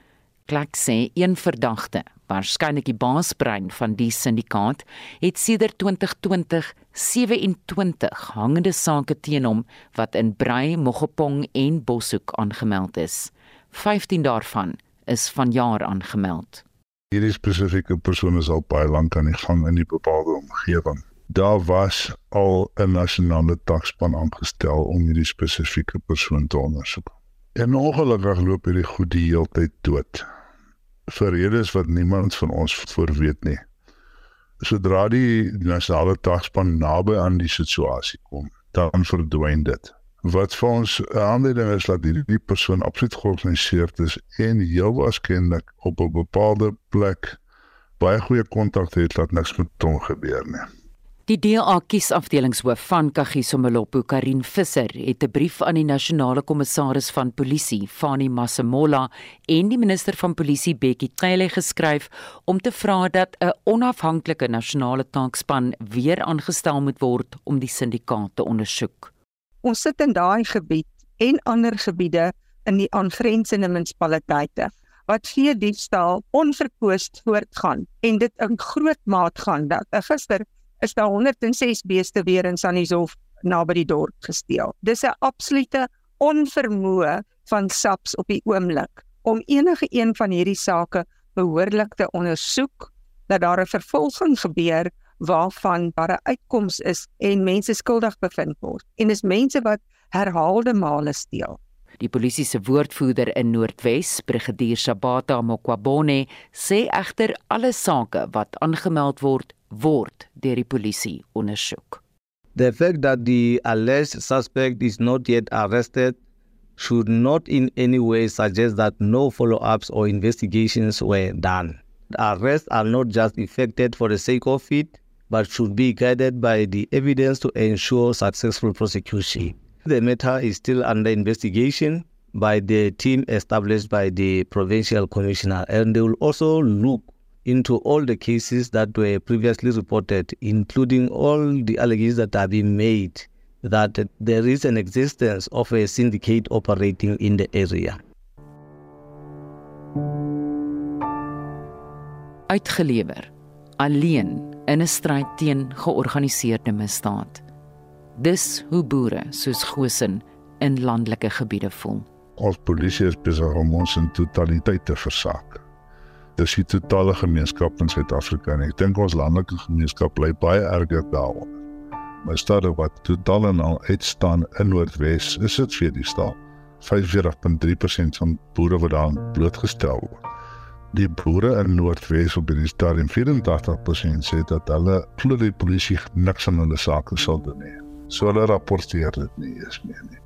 Klek sê een verdagte waarskynlik die baasbrein van die syndikaat, het sedert 2020 27 hangende sake teen hom wat in Brei, Mogopong en Boshoek aangemeld is. 15 daarvan is vanjaar aangemeld. Hierdie spesifieke persoon is al baie lank aan die gang in die bepaalde omgewing. Daar was al 'n nasionale takspan aangestel om hierdie spesifieke persoon te ondersoek. En ongelukkig loop hierdie goed die hele tyd dood vir redes wat niemand van ons voor weet nie. Sodra die nasionale tagspan naby aan die situasie kom, dan verdwyn dit. Wat vir ons aanleiding is dat hierdie persoon absoluut georganiseerd is en heel waarskynlik op 'n bepaalde plek baie goeie kontak het dat niks met hom gebeur nie. Die DA kiesafdelingshoof van Kagiso Molopo, Karin Visser, het 'n brief aan die nasionale kommissaris van polisie, Fani Masemola, en die minister van polisie, Bekkie Cele, geskryf om te vra dat 'n onafhanklike nasionale taakspan weer aangestel moet word om die syndikaat te ondersoek. Ons sit in daai gebied en ander gebiede in die aangrensende munisipaliteite wat vee diefstal onverkoost voortgaan en dit in groot maat gaan dat gister is daar 106 beeste weer in Sannieshof naby die dorp gesteel. Dis 'n absolute onvermoë van SAPS op die oomblik om enige een van hierdie sake behoorlik te ondersoek dat daar 'n vervolging gebeur waarvan daar 'n uitkoms is en mense skuldig bevind word. En dis mense wat herhaalde male steel. Die polisie se woordvoerder in Noordwes, Brigadier Sabata Mokwabone, sê egter alle sake wat aangemeld word, word deur die polisie ondersoek. The fact that the alleged suspect is not yet arrested should not in any way suggest that no follow-ups or investigations were done. Arrests are not just effected for the sake of it, but should be guided by the evidence to ensure successful prosecution. The matter is still under investigation by the team established by the provincial commissioner and they will also look into all the cases that were previously reported, including all the allegations that have been made that there is an existence of a syndicate operating in the area. Uitgelewer alleen in 'n stryd teen georganiseerde misdaad. Dis hoe boere soos Gosen in landelike gebiede voel. Ons polisie is besig om ons in totaliteit te versaak dis die totale gemeenskap in Suid-Afrika en ek dink ons landelike gemeenskap bly baie erger daaronder. Maar stade wat totaal en al uitstaan in Noordwes, is dit vir die staat 45.3% van boere wat daar blootgestel word. Die boere in Noordwes op die stadium 84% sê dat hulle glo die polisie niks aan hulle sake sal doen nie. So hulle rapporteer dit nie eens meer nie.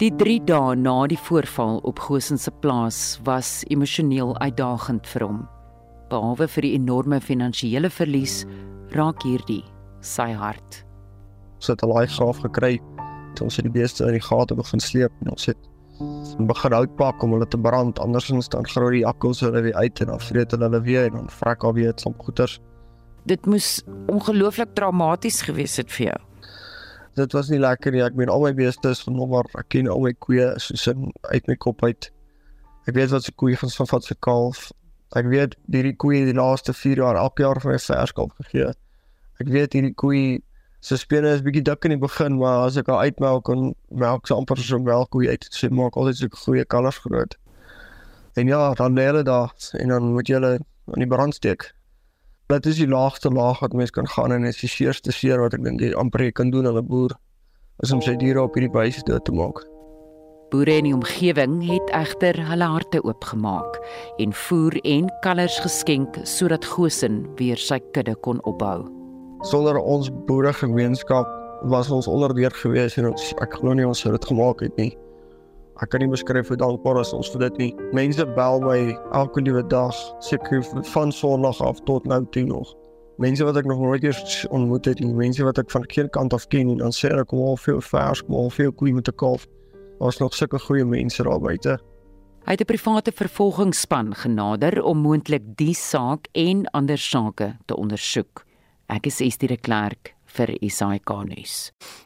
Die 3 dae na die voorval op Gosen se plaas was emosioneel uitdagend vir hom. Behalwe vir die enorme finansiële verlies, raak hierdie sy hart. Ons het 'n laai graaf gekry. Ons het die beeste in die gate begin sleep en ons het begin hout pak om hulle te brand. Andersins dan grou die akkels hulle weer uit en dan vreet hulle hulle weer en dan vrek al weer klomp goeters. Dit moes ongelooflik traumaties gewees het vir jou dit was nie lekker nie. Ek meen al my beeste is genommer. Ek ken al my koeie soos in uit my kop uit. Ek weet wat se koeie gaan van wat se kalf. Ek weet hierdie koeie die laaste 4 jaar elke jaar vir my verskop gegee. Ek weet hierdie koeie se spene is bietjie dik in die begin, maar as ek haar uitmelk en melk se amper so 'n melkkoe uit, sy maak altyd so goeie kalvers groot. En ja, dan lê hulle daar en dan moet jy hulle aan die brand steek. Dit is die laagste laag wat mens kan gaan en dit is die seerste seer wat ek dink jy amper jy kan doen aan 'n boer is om sy diere op hierdie wyse dood te maak. Boere in die omgewing het egter hulle harte oopgemaak en voer en kalvers geskenk sodat Gosen weer sy kudde kon opbou. Sonder ons boeregemeenskap was ons onderdeur gewees en ons ek glo nie ons sou dit gemaak het nie. Ek kan nie beskryf hoe dankbaar ons is vir dit nie. Mense bel my elke liewe dag, seker van Sondag af tot nou toe nog. Mense wat ek nog nooit eers ontmoet het nie, mense wat ek van geen kant af ken nie, dan sê ek kom al veel vers, kom al veel koei met 'n kalf. Daar's nog sulke goeie mense daar buite. Hy het 'n private vervolgingsspan genader om moontlik die saak en ander sake te ondersoek. Ek is Estie de Klerk vir SAK nuus.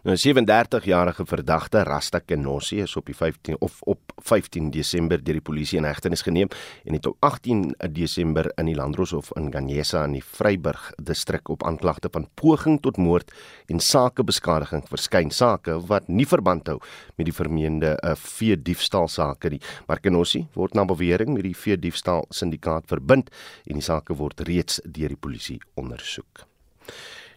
Nou 37-jarige verdagte Rasta Kenossi is op die 15 of op 15 Desember deur die polisie in hegtenis geneem en het op 18 Desember in die Landdroshof in Ganyesa in die Vryburg distrik op aanklagte van poging tot moord en sakebeskadiging verskyn sake wat nie verband hou met die vermeende uh, vee diefstal sake nie. Maar Kenossi word na bewering met die vee diefstal syndikaat verbind en die sake word reeds deur die polisie ondersoek.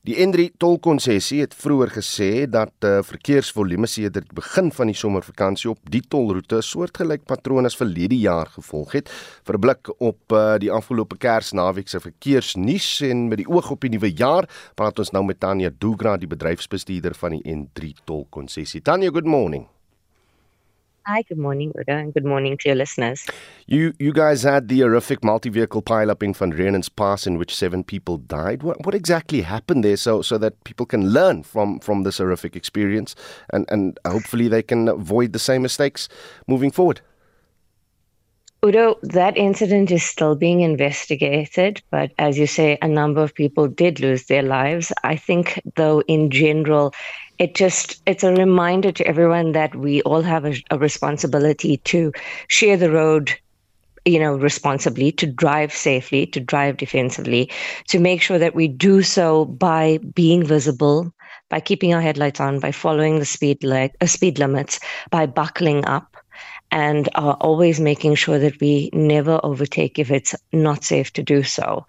Die N3 tolkonsessie het vroeër gesê dat uh, verkeersvolume sedert begin van die somervakansie op die tolroete 'n soortgelyk patroon as verlede jaar gevolg het. Vir 'n blik op uh, die afgelope Kersnaweek se verkeersnuus en met die oog op die nuwe jaar, praat ons nou met Tanya Dugra, die bedryfsbestuurder van die N3 tolkonsessie. Tanya, good morning. Hi, good morning, Uda, and good morning to your listeners. You you guys had the horrific multi-vehicle pileup in Van Reenens Pass in which seven people died. What what exactly happened there so so that people can learn from from this horrific experience and and hopefully they can avoid the same mistakes moving forward? Udo, that incident is still being investigated, but as you say, a number of people did lose their lives. I think, though, in general, it just it's a reminder to everyone that we all have a, a responsibility to share the road you know responsibly to drive safely to drive defensively to make sure that we do so by being visible by keeping our headlights on by following the speed leg, uh, speed limits by buckling up and always making sure that we never overtake if it's not safe to do so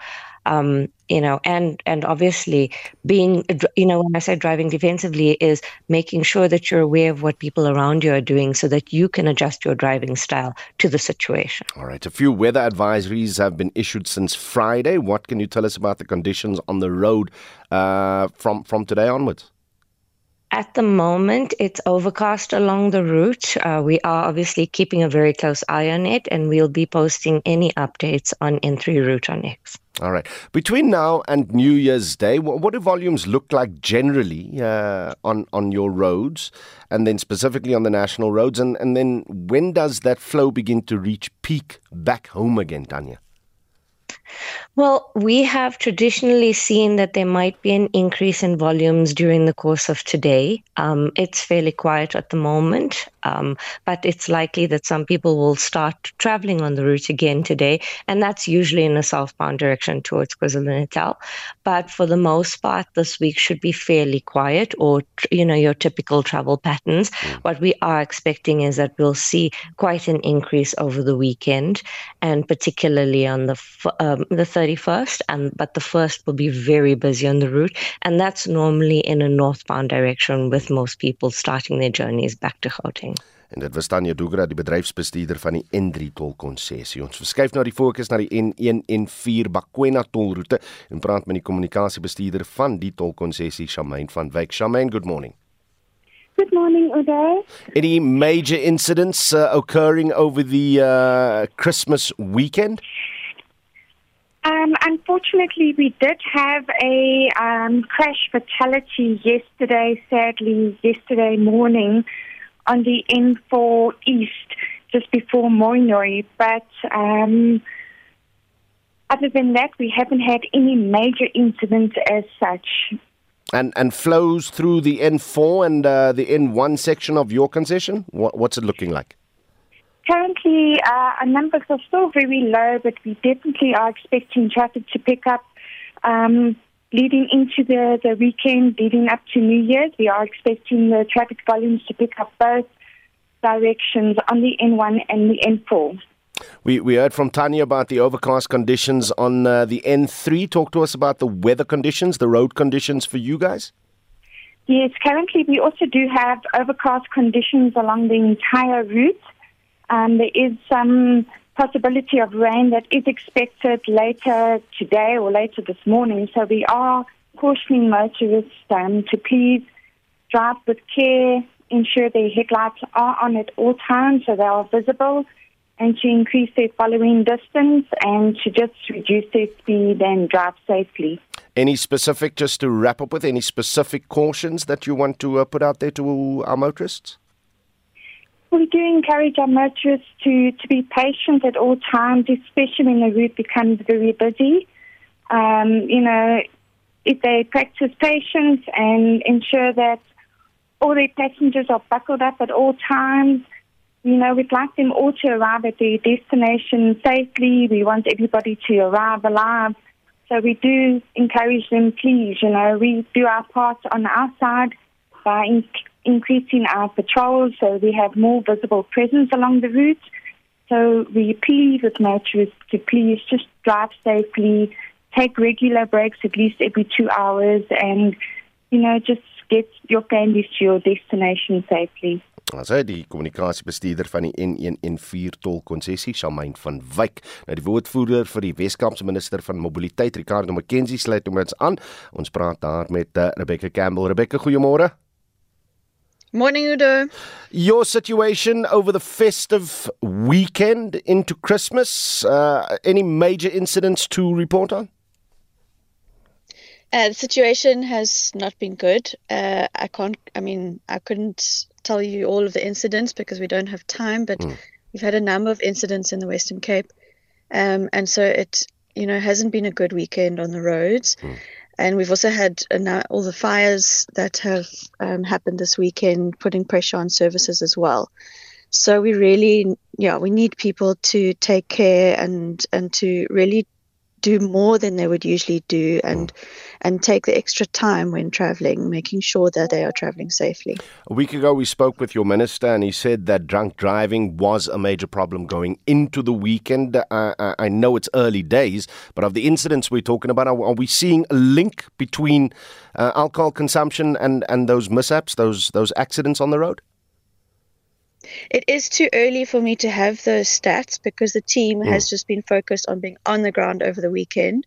um, you know, and and obviously being, you know, when I say driving defensively is making sure that you're aware of what people around you are doing, so that you can adjust your driving style to the situation. All right, a few weather advisories have been issued since Friday. What can you tell us about the conditions on the road uh, from from today onwards? At the moment, it's overcast along the route. Uh, we are obviously keeping a very close eye on it, and we'll be posting any updates on N3 Route on X. All right. Between now and New Year's Day, what, do volumes look like generally uh, on on your roads, and then specifically on the national roads, and and then when does that flow begin to reach peak back home again, Tanya? Well, we have traditionally seen that there might be an increase in volumes during the course of today. Um, it's fairly quiet at the moment, um, but it's likely that some people will start traveling on the route again today, and that's usually in a southbound direction towards KwaZulu-Natal. But for the most part, this week should be fairly quiet, or you know your typical travel patterns. Mm. What we are expecting is that we'll see quite an increase over the weekend, and particularly on the um, the 31st, and but the first will be very busy on the route, and that's normally in a northbound direction with most people starting their journeys back to Gauteng. En dit was Tanya Dugra, die bedryfsbestuurder van die N3 tolkonssessie. Ons verskuif nou die fokus na die N1 en 4 Bakwena tolroete en praat met die kommunikasiebestuurder van die tolkonssessie, Shamaine van Wyk. Shamaine, good morning. Good morning, Uday. Any major incidents uh, occurring over the uh, Christmas weekend? Um, unfortunately, we did have a um, crash fatality yesterday, sadly, yesterday morning on the N4 East, just before Moinoi. But um, other than that, we haven't had any major incidents as such. And and flows through the N4 and uh, the N1 section of your concession. What, what's it looking like? Currently, uh, our numbers are still very low, but we definitely are expecting traffic to pick up um, leading into the, the weekend, leading up to New Year's. We are expecting the traffic volumes to pick up both directions on the N1 and the N4. We we heard from Tanya about the overcast conditions on uh, the N3. Talk to us about the weather conditions, the road conditions for you guys. Yes, currently we also do have overcast conditions along the entire route. Um, there is some possibility of rain that is expected later today or later this morning. So we are cautioning motorists um, to please drive with care, ensure their headlights are on at all times so they are visible, and to increase their following distance and to just reduce their speed and drive safely. Any specific, just to wrap up with, any specific cautions that you want to uh, put out there to our motorists? We do encourage our motorists to, to be patient at all times, especially when the route becomes very busy. Um, you know, if they practice patience and ensure that all their passengers are buckled up at all times, you know, we'd like them all to arrive at their destination safely. We want everybody to arrive alive. So we do encourage them, please, you know, we do our part on our side by increasing our patrols so we have more visible presence along the route. So we plead with motorists to please just drive safely, take regular breaks at least every two hours, and, you know, just get your families to your destination safely. As hy die kommunikasiebestuurder van die N114 tolkonssessie, Shamain van Wyk, nou die woordvoerder vir die Weskaapse minister van mobiliteit, Ricardo McKenzie, sluit hom ons aan. Ons praat daar met uh, Rebecca Campbell. Rebecca, goeiemôre. Morning, Udo. Your situation over the festive weekend into Christmas, uh, any major incidents to report on? Uh, the situation has not been good. Uh, I can't. I mean, I couldn't tell you all of the incidents because we don't have time. But mm. we've had a number of incidents in the Western Cape, um, and so it, you know, hasn't been a good weekend on the roads. Hmm. And we've also had uh, all the fires that have um, happened this weekend, putting pressure on services as well. So we really, yeah, we need people to take care and and to really do more than they would usually do and and take the extra time when traveling making sure that they are traveling safely A week ago, we spoke with your minister, and he said that drunk driving was a major problem going into the weekend. Uh, I- I know it's early days, but of the incidents we're talking about, are, are we seeing a link between uh, alcohol consumption and, and those mishaps, those those accidents on the road? It is too early for me to have those stats because the team has just been focused on being on the ground over the weekend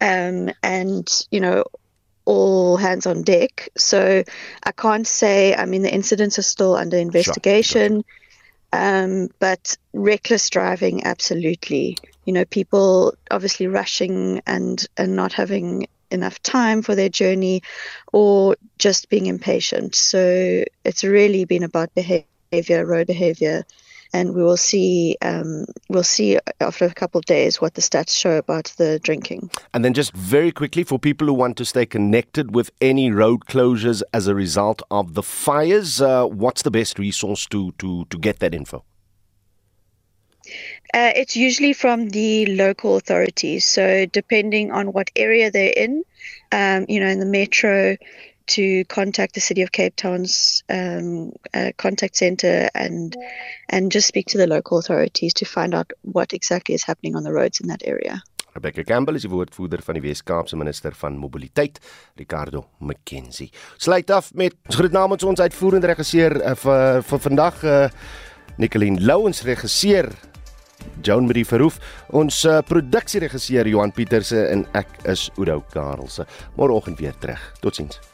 um, and you know all hands on deck. So i can't say i mean the incidents are still under investigation um, but reckless driving absolutely. You know people obviously rushing and and not having enough time for their journey or just being impatient. So it's really been about behavior road behavior and we will see um, we'll see after a couple of days what the stats show about the drinking And then just very quickly for people who want to stay connected with any road closures as a result of the fires, uh, what's the best resource to to to get that info? Uh, it's usually from the local authorities. So depending on what area they're in, um, you know, in the metro, to contact the City of Cape Town's um, uh, contact center and and just speak to the local authorities to find out what exactly is happening on the roads in that area. Rebecca Campbell is die woordvoerder van die Wes-Kaapse minister van mobiliteit, Ricardo McKenzie. Sluit af met ons groet namens ons uitvoerende regisseur uh, vir vir vandag uh, Nicoline Lou ons regisseur Joan Marie Verhoef, ons uh, produksieregisseur Johan Pieterse en ek is Udo Karelse. Môreoggend weer terug. Totsiens.